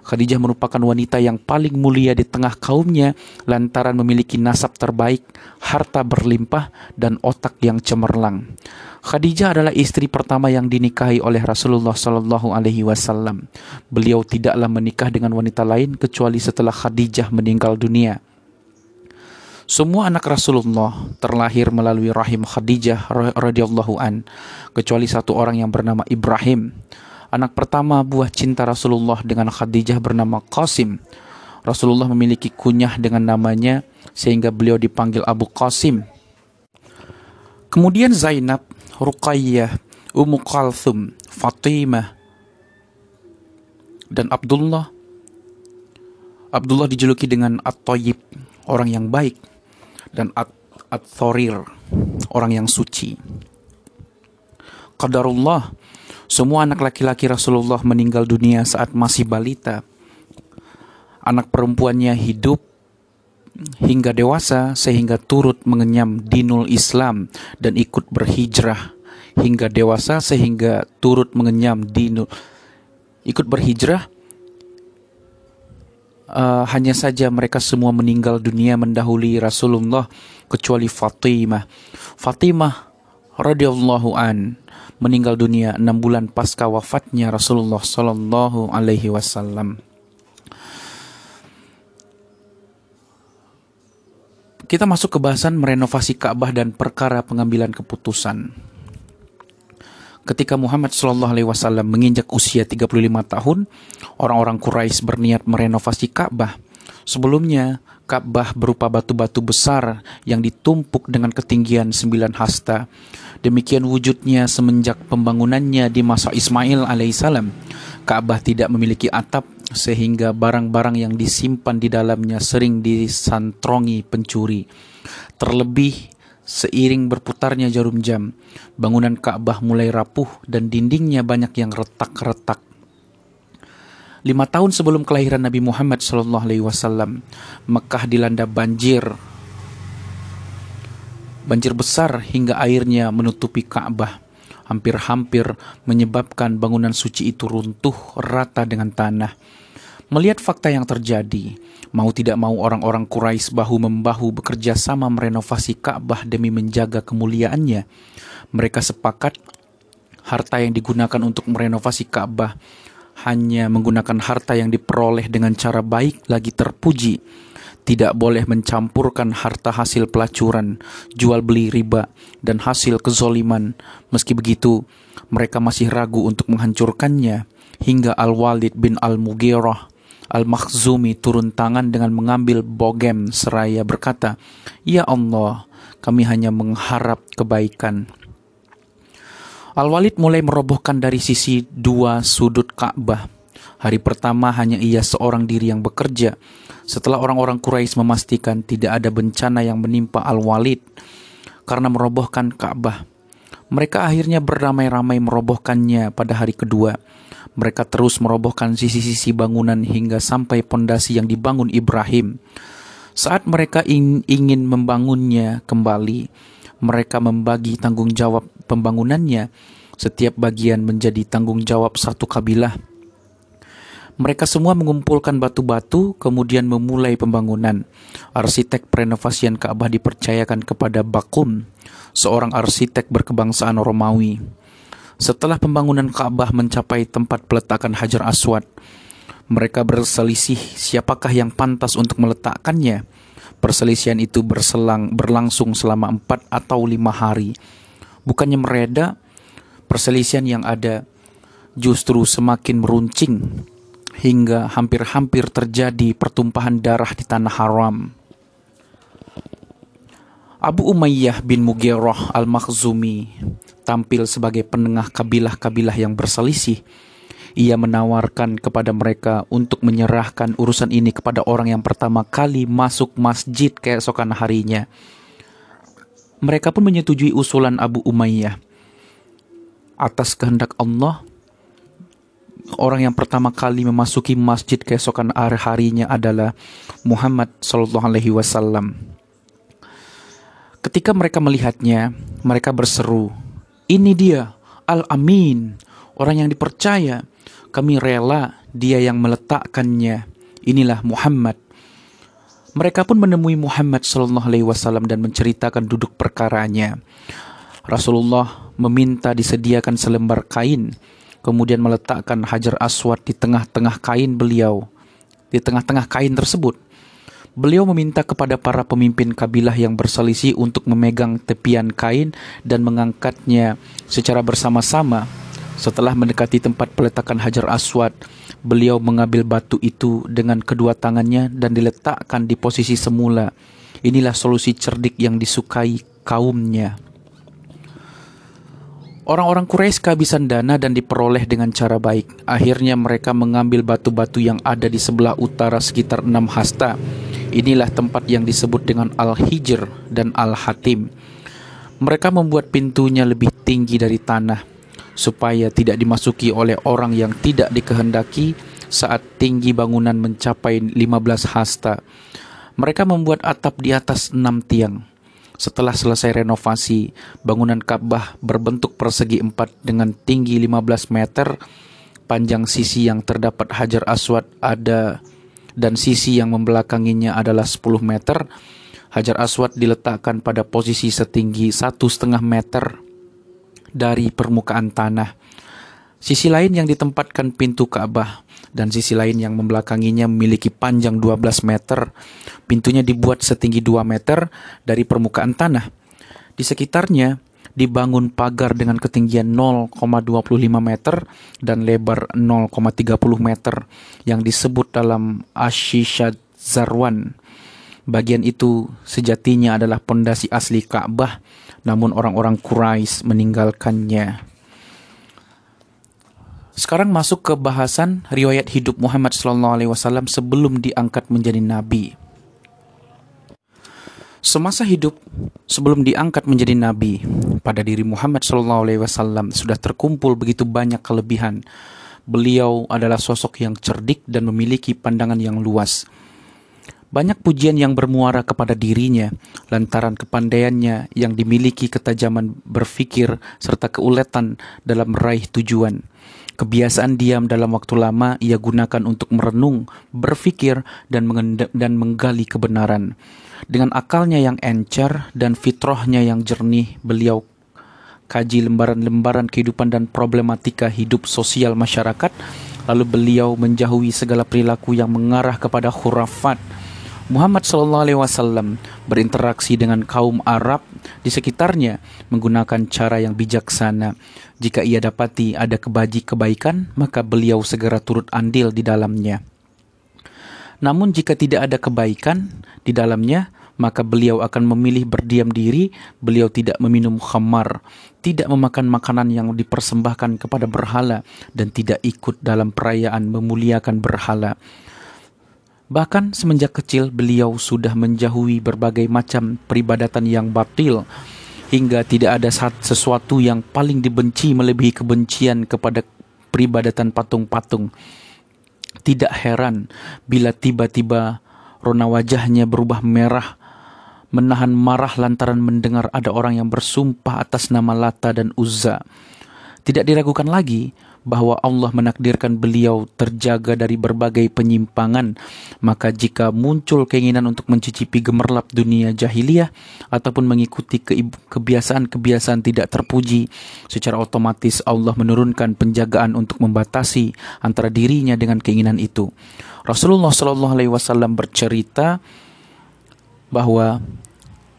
Khadijah merupakan wanita yang paling mulia di tengah kaumnya lantaran memiliki nasab terbaik harta berlimpah dan otak yang cemerlang. Khadijah adalah istri pertama yang dinikahi oleh Rasulullah Shallallahu Alaihi Wasallam. Beliau tidaklah menikah dengan wanita lain kecuali setelah Khadijah meninggal dunia. Semua anak Rasulullah terlahir melalui rahim Khadijah radhiyallahu an, kecuali satu orang yang bernama Ibrahim. Anak pertama buah cinta Rasulullah dengan Khadijah bernama Qasim. Rasulullah memiliki kunyah dengan namanya sehingga beliau dipanggil Abu Qasim. Kemudian Zainab, Ruqayyah, Ummu Kalthum, Fatimah, dan Abdullah. Abdullah dijuluki dengan At-Tayyib, orang yang baik dan At-Thorir, orang yang suci. Qadarullah, semua anak laki-laki Rasulullah meninggal dunia saat masih balita. Anak perempuannya hidup hingga dewasa sehingga turut mengenyam dinul Islam dan ikut berhijrah hingga dewasa sehingga turut mengenyam dinul ikut berhijrah uh, hanya saja mereka semua meninggal dunia mendahului Rasulullah kecuali Fatimah. Fatimah radhiyallahu an meninggal dunia enam bulan pasca wafatnya Rasulullah sallallahu alaihi wasallam. Kita masuk ke bahasan merenovasi Ka'bah dan perkara pengambilan keputusan. Ketika Muhammad Shallallahu Alaihi Wasallam menginjak usia 35 tahun, orang-orang Quraisy berniat merenovasi Ka'bah. Sebelumnya, Ka'bah berupa batu-batu besar yang ditumpuk dengan ketinggian 9 hasta. Demikian wujudnya semenjak pembangunannya di masa Ismail alaihissalam. Ka'bah tidak memiliki atap sehingga barang-barang yang disimpan di dalamnya sering disantrongi pencuri. Terlebih Seiring berputarnya jarum jam, bangunan Ka'bah mulai rapuh dan dindingnya banyak yang retak-retak. Lima tahun sebelum kelahiran Nabi Muhammad SAW, Mekah dilanda banjir. Banjir besar hingga airnya menutupi Ka'bah. Hampir-hampir menyebabkan bangunan suci itu runtuh rata dengan tanah. Melihat fakta yang terjadi, Mau tidak mau orang-orang Quraisy bahu-membahu bekerja sama merenovasi Ka'bah demi menjaga kemuliaannya. Mereka sepakat harta yang digunakan untuk merenovasi Ka'bah hanya menggunakan harta yang diperoleh dengan cara baik lagi terpuji. Tidak boleh mencampurkan harta hasil pelacuran, jual beli riba, dan hasil kezoliman. Meski begitu, mereka masih ragu untuk menghancurkannya hingga Al-Walid bin Al-Mughirah Al-Makhzumi turun tangan dengan mengambil bogem seraya berkata, Ya Allah, kami hanya mengharap kebaikan. Al-Walid mulai merobohkan dari sisi dua sudut Ka'bah. Hari pertama hanya ia seorang diri yang bekerja. Setelah orang-orang Quraisy memastikan tidak ada bencana yang menimpa Al-Walid karena merobohkan Ka'bah, mereka akhirnya beramai-ramai merobohkannya pada hari kedua. Mereka terus merobohkan sisi-sisi bangunan hingga sampai pondasi yang dibangun Ibrahim. Saat mereka ingin membangunnya kembali, mereka membagi tanggung jawab pembangunannya. Setiap bagian menjadi tanggung jawab satu kabilah. Mereka semua mengumpulkan batu-batu, kemudian memulai pembangunan. Arsitek renovasian Ka'bah dipercayakan kepada Bakum, seorang arsitek berkebangsaan Romawi. Setelah pembangunan Ka'bah mencapai tempat peletakan Hajar Aswad, mereka berselisih siapakah yang pantas untuk meletakkannya. Perselisihan itu berselang berlangsung selama empat atau lima hari. Bukannya mereda, perselisihan yang ada justru semakin meruncing hingga hampir-hampir terjadi pertumpahan darah di tanah haram. Abu Umayyah bin Mughirah al-Makhzumi tampil sebagai penengah kabilah-kabilah yang berselisih. Ia menawarkan kepada mereka untuk menyerahkan urusan ini kepada orang yang pertama kali masuk masjid keesokan harinya. Mereka pun menyetujui usulan Abu Umayyah. Atas kehendak Allah, orang yang pertama kali memasuki masjid keesokan harinya adalah Muhammad Sallallahu Alaihi Wasallam. Ketika mereka melihatnya, mereka berseru, "Ini dia, Al-Amin, orang yang dipercaya. Kami rela dia yang meletakkannya. Inilah Muhammad." Mereka pun menemui Muhammad Sallallahu Alaihi Wasallam dan menceritakan duduk perkaranya. Rasulullah meminta disediakan selembar kain, kemudian meletakkan hajar aswad di tengah-tengah kain beliau. Di tengah-tengah kain tersebut, beliau meminta kepada para pemimpin kabilah yang berselisih untuk memegang tepian kain dan mengangkatnya secara bersama-sama. Setelah mendekati tempat peletakan hajar aswad, beliau mengambil batu itu dengan kedua tangannya dan diletakkan di posisi semula. Inilah solusi cerdik yang disukai kaumnya. Orang-orang Quraisy kehabisan dana dan diperoleh dengan cara baik. Akhirnya mereka mengambil batu-batu yang ada di sebelah utara sekitar enam hasta. Inilah tempat yang disebut dengan Al-Hijr dan Al-Hatim. Mereka membuat pintunya lebih tinggi dari tanah supaya tidak dimasuki oleh orang yang tidak dikehendaki saat tinggi bangunan mencapai 15 hasta. Mereka membuat atap di atas enam tiang. Setelah selesai renovasi, bangunan Ka'bah berbentuk persegi empat dengan tinggi 15 meter, panjang sisi yang terdapat Hajar Aswad ada dan sisi yang membelakanginya adalah 10 meter. Hajar Aswad diletakkan pada posisi setinggi satu setengah meter dari permukaan tanah. Sisi lain yang ditempatkan pintu Ka'bah dan sisi lain yang membelakanginya memiliki panjang 12 meter. Pintunya dibuat setinggi 2 meter dari permukaan tanah. Di sekitarnya dibangun pagar dengan ketinggian 0,25 meter dan lebar 0,30 meter yang disebut dalam Ashishad Zarwan. Bagian itu sejatinya adalah pondasi asli Ka'bah namun orang-orang Quraisy meninggalkannya. Sekarang masuk ke bahasan riwayat hidup Muhammad SAW sebelum diangkat menjadi nabi. Semasa hidup sebelum diangkat menjadi nabi, pada diri Muhammad SAW sudah terkumpul begitu banyak kelebihan. Beliau adalah sosok yang cerdik dan memiliki pandangan yang luas. Banyak pujian yang bermuara kepada dirinya lantaran kepandaiannya yang dimiliki ketajaman berfikir serta keuletan dalam meraih tujuan. Kebiasaan diam dalam waktu lama ia gunakan untuk merenung, berfikir, dan, dan menggali kebenaran. Dengan akalnya yang encer dan fitrahnya yang jernih, beliau kaji lembaran-lembaran kehidupan dan problematika hidup sosial masyarakat, lalu beliau menjauhi segala perilaku yang mengarah kepada khurafat, Muhammad Wasallam berinteraksi dengan kaum Arab di sekitarnya menggunakan cara yang bijaksana. Jika ia dapati ada kebaji kebaikan, maka beliau segera turut andil di dalamnya. Namun jika tidak ada kebaikan di dalamnya, maka beliau akan memilih berdiam diri, beliau tidak meminum khamar, tidak memakan makanan yang dipersembahkan kepada berhala, dan tidak ikut dalam perayaan memuliakan berhala. Bahkan semenjak kecil beliau sudah menjauhi berbagai macam peribadatan yang batil hingga tidak ada sesuatu yang paling dibenci melebihi kebencian kepada peribadatan patung-patung. Tidak heran bila tiba-tiba rona wajahnya berubah merah menahan marah lantaran mendengar ada orang yang bersumpah atas nama Lata dan Uzza. Tidak diragukan lagi bahwa Allah menakdirkan beliau terjaga dari berbagai penyimpangan, maka jika muncul keinginan untuk mencicipi gemerlap dunia jahiliyah ataupun mengikuti kebiasaan-kebiasaan tidak terpuji, secara otomatis Allah menurunkan penjagaan untuk membatasi antara dirinya dengan keinginan itu. Rasulullah Shallallahu Alaihi Wasallam bercerita bahwa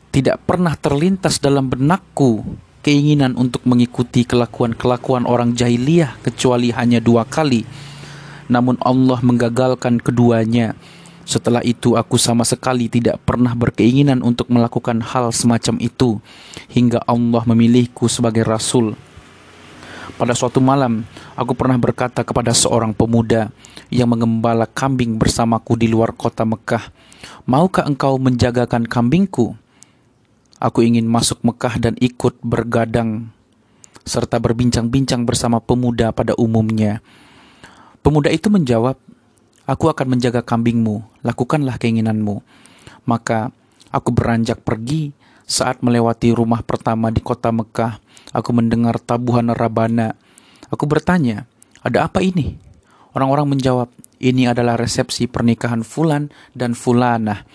tidak pernah terlintas dalam benakku keinginan untuk mengikuti kelakuan-kelakuan orang jahiliyah kecuali hanya dua kali. Namun Allah menggagalkan keduanya. Setelah itu aku sama sekali tidak pernah berkeinginan untuk melakukan hal semacam itu hingga Allah memilihku sebagai rasul. Pada suatu malam, aku pernah berkata kepada seorang pemuda yang mengembala kambing bersamaku di luar kota Mekah, "Maukah engkau menjagakan kambingku?" Aku ingin masuk Mekah dan ikut bergadang serta berbincang-bincang bersama pemuda pada umumnya. Pemuda itu menjawab, Aku akan menjaga kambingmu, lakukanlah keinginanmu. Maka aku beranjak pergi Saat melewati rumah pertama di kota Mekah, aku mendengar tabuhan rabana. Aku bertanya, ada apa ini? Orang-orang menjawab, ini adalah resepsi pernikahan Fulan dan Fulanah.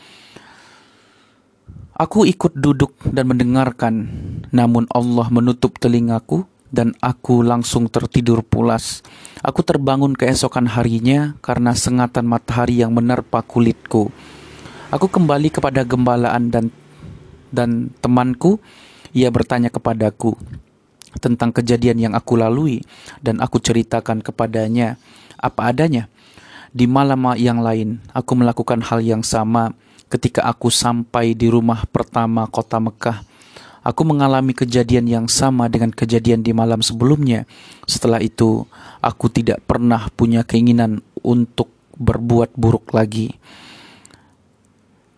Aku ikut duduk dan mendengarkan, namun Allah menutup telingaku dan aku langsung tertidur pulas. Aku terbangun keesokan harinya karena sengatan matahari yang menerpa kulitku. Aku kembali kepada gembalaan dan dan temanku. Ia bertanya kepadaku tentang kejadian yang aku lalui dan aku ceritakan kepadanya apa adanya. Di malam yang lain, aku melakukan hal yang sama ketika aku sampai di rumah pertama kota Mekah Aku mengalami kejadian yang sama dengan kejadian di malam sebelumnya. Setelah itu, aku tidak pernah punya keinginan untuk berbuat buruk lagi.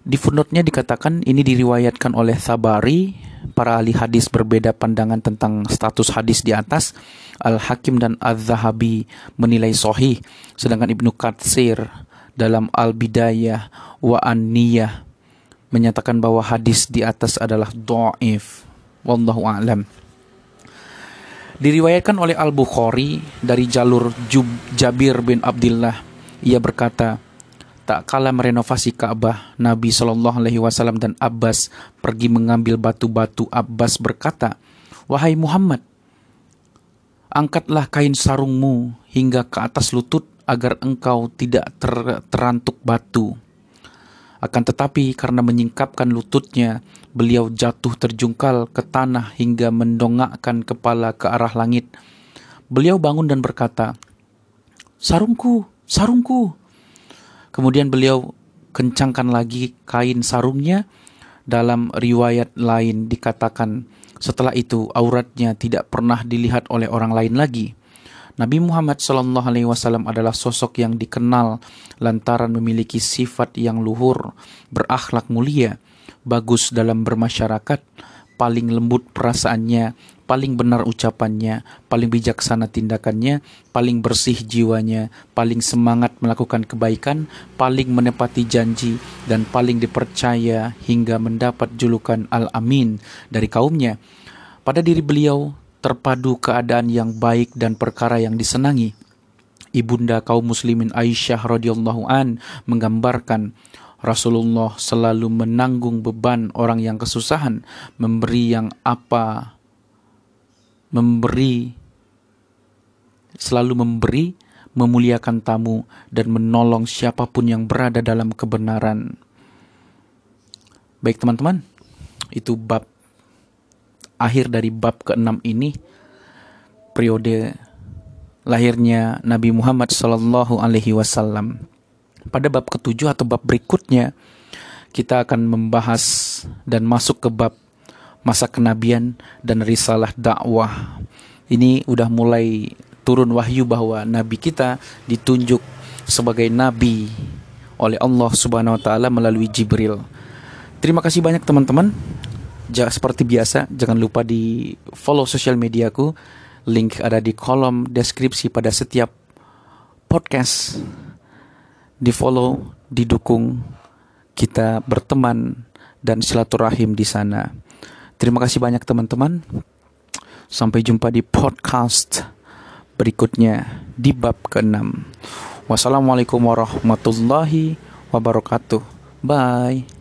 Di footnote-nya dikatakan ini diriwayatkan oleh Sabari, para ahli hadis berbeda pandangan tentang status hadis di atas. Al-Hakim dan Al-Zahabi menilai sohih, sedangkan Ibnu Katsir dalam Al-Bidayah wa An-Niyah menyatakan bahwa hadis di atas adalah do'if. Wallahu a'lam. Diriwayatkan oleh Al-Bukhari dari jalur Jub, Jabir bin Abdullah. Ia berkata, tak kala merenovasi Ka'bah, Nabi Shallallahu Alaihi Wasallam dan Abbas pergi mengambil batu-batu. Abbas berkata, wahai Muhammad, angkatlah kain sarungmu hingga ke atas lutut agar engkau tidak ter terantuk batu. Akan tetapi karena menyingkapkan lututnya, beliau jatuh terjungkal ke tanah hingga mendongakkan kepala ke arah langit. Beliau bangun dan berkata, Sarungku, sarungku. Kemudian beliau kencangkan lagi kain sarungnya. Dalam riwayat lain dikatakan, setelah itu auratnya tidak pernah dilihat oleh orang lain lagi. Nabi Muhammad Shallallahu Alaihi Wasallam adalah sosok yang dikenal lantaran memiliki sifat yang luhur, berakhlak mulia, bagus dalam bermasyarakat, paling lembut perasaannya, paling benar ucapannya, paling bijaksana tindakannya, paling bersih jiwanya, paling semangat melakukan kebaikan, paling menepati janji, dan paling dipercaya hingga mendapat julukan Al-Amin dari kaumnya. Pada diri beliau terpadu keadaan yang baik dan perkara yang disenangi. Ibunda kaum muslimin Aisyah radhiyallahu an menggambarkan Rasulullah selalu menanggung beban orang yang kesusahan, memberi yang apa memberi selalu memberi, memuliakan tamu dan menolong siapa pun yang berada dalam kebenaran. Baik teman-teman, itu bab akhir dari bab ke-6 ini periode lahirnya Nabi Muhammad Sallallahu Alaihi Wasallam. Pada bab ketujuh atau bab berikutnya kita akan membahas dan masuk ke bab masa kenabian dan risalah dakwah. Ini udah mulai turun wahyu bahwa nabi kita ditunjuk sebagai nabi oleh Allah Subhanahu wa taala melalui Jibril. Terima kasih banyak teman-teman ja, seperti biasa jangan lupa di follow sosial mediaku. Link ada di kolom deskripsi pada setiap podcast. Di follow didukung kita berteman dan silaturahim di sana. Terima kasih banyak teman-teman. Sampai jumpa di podcast berikutnya di bab ke-6 wassalamualaikum warahmatullahi wabarakatuh. Bye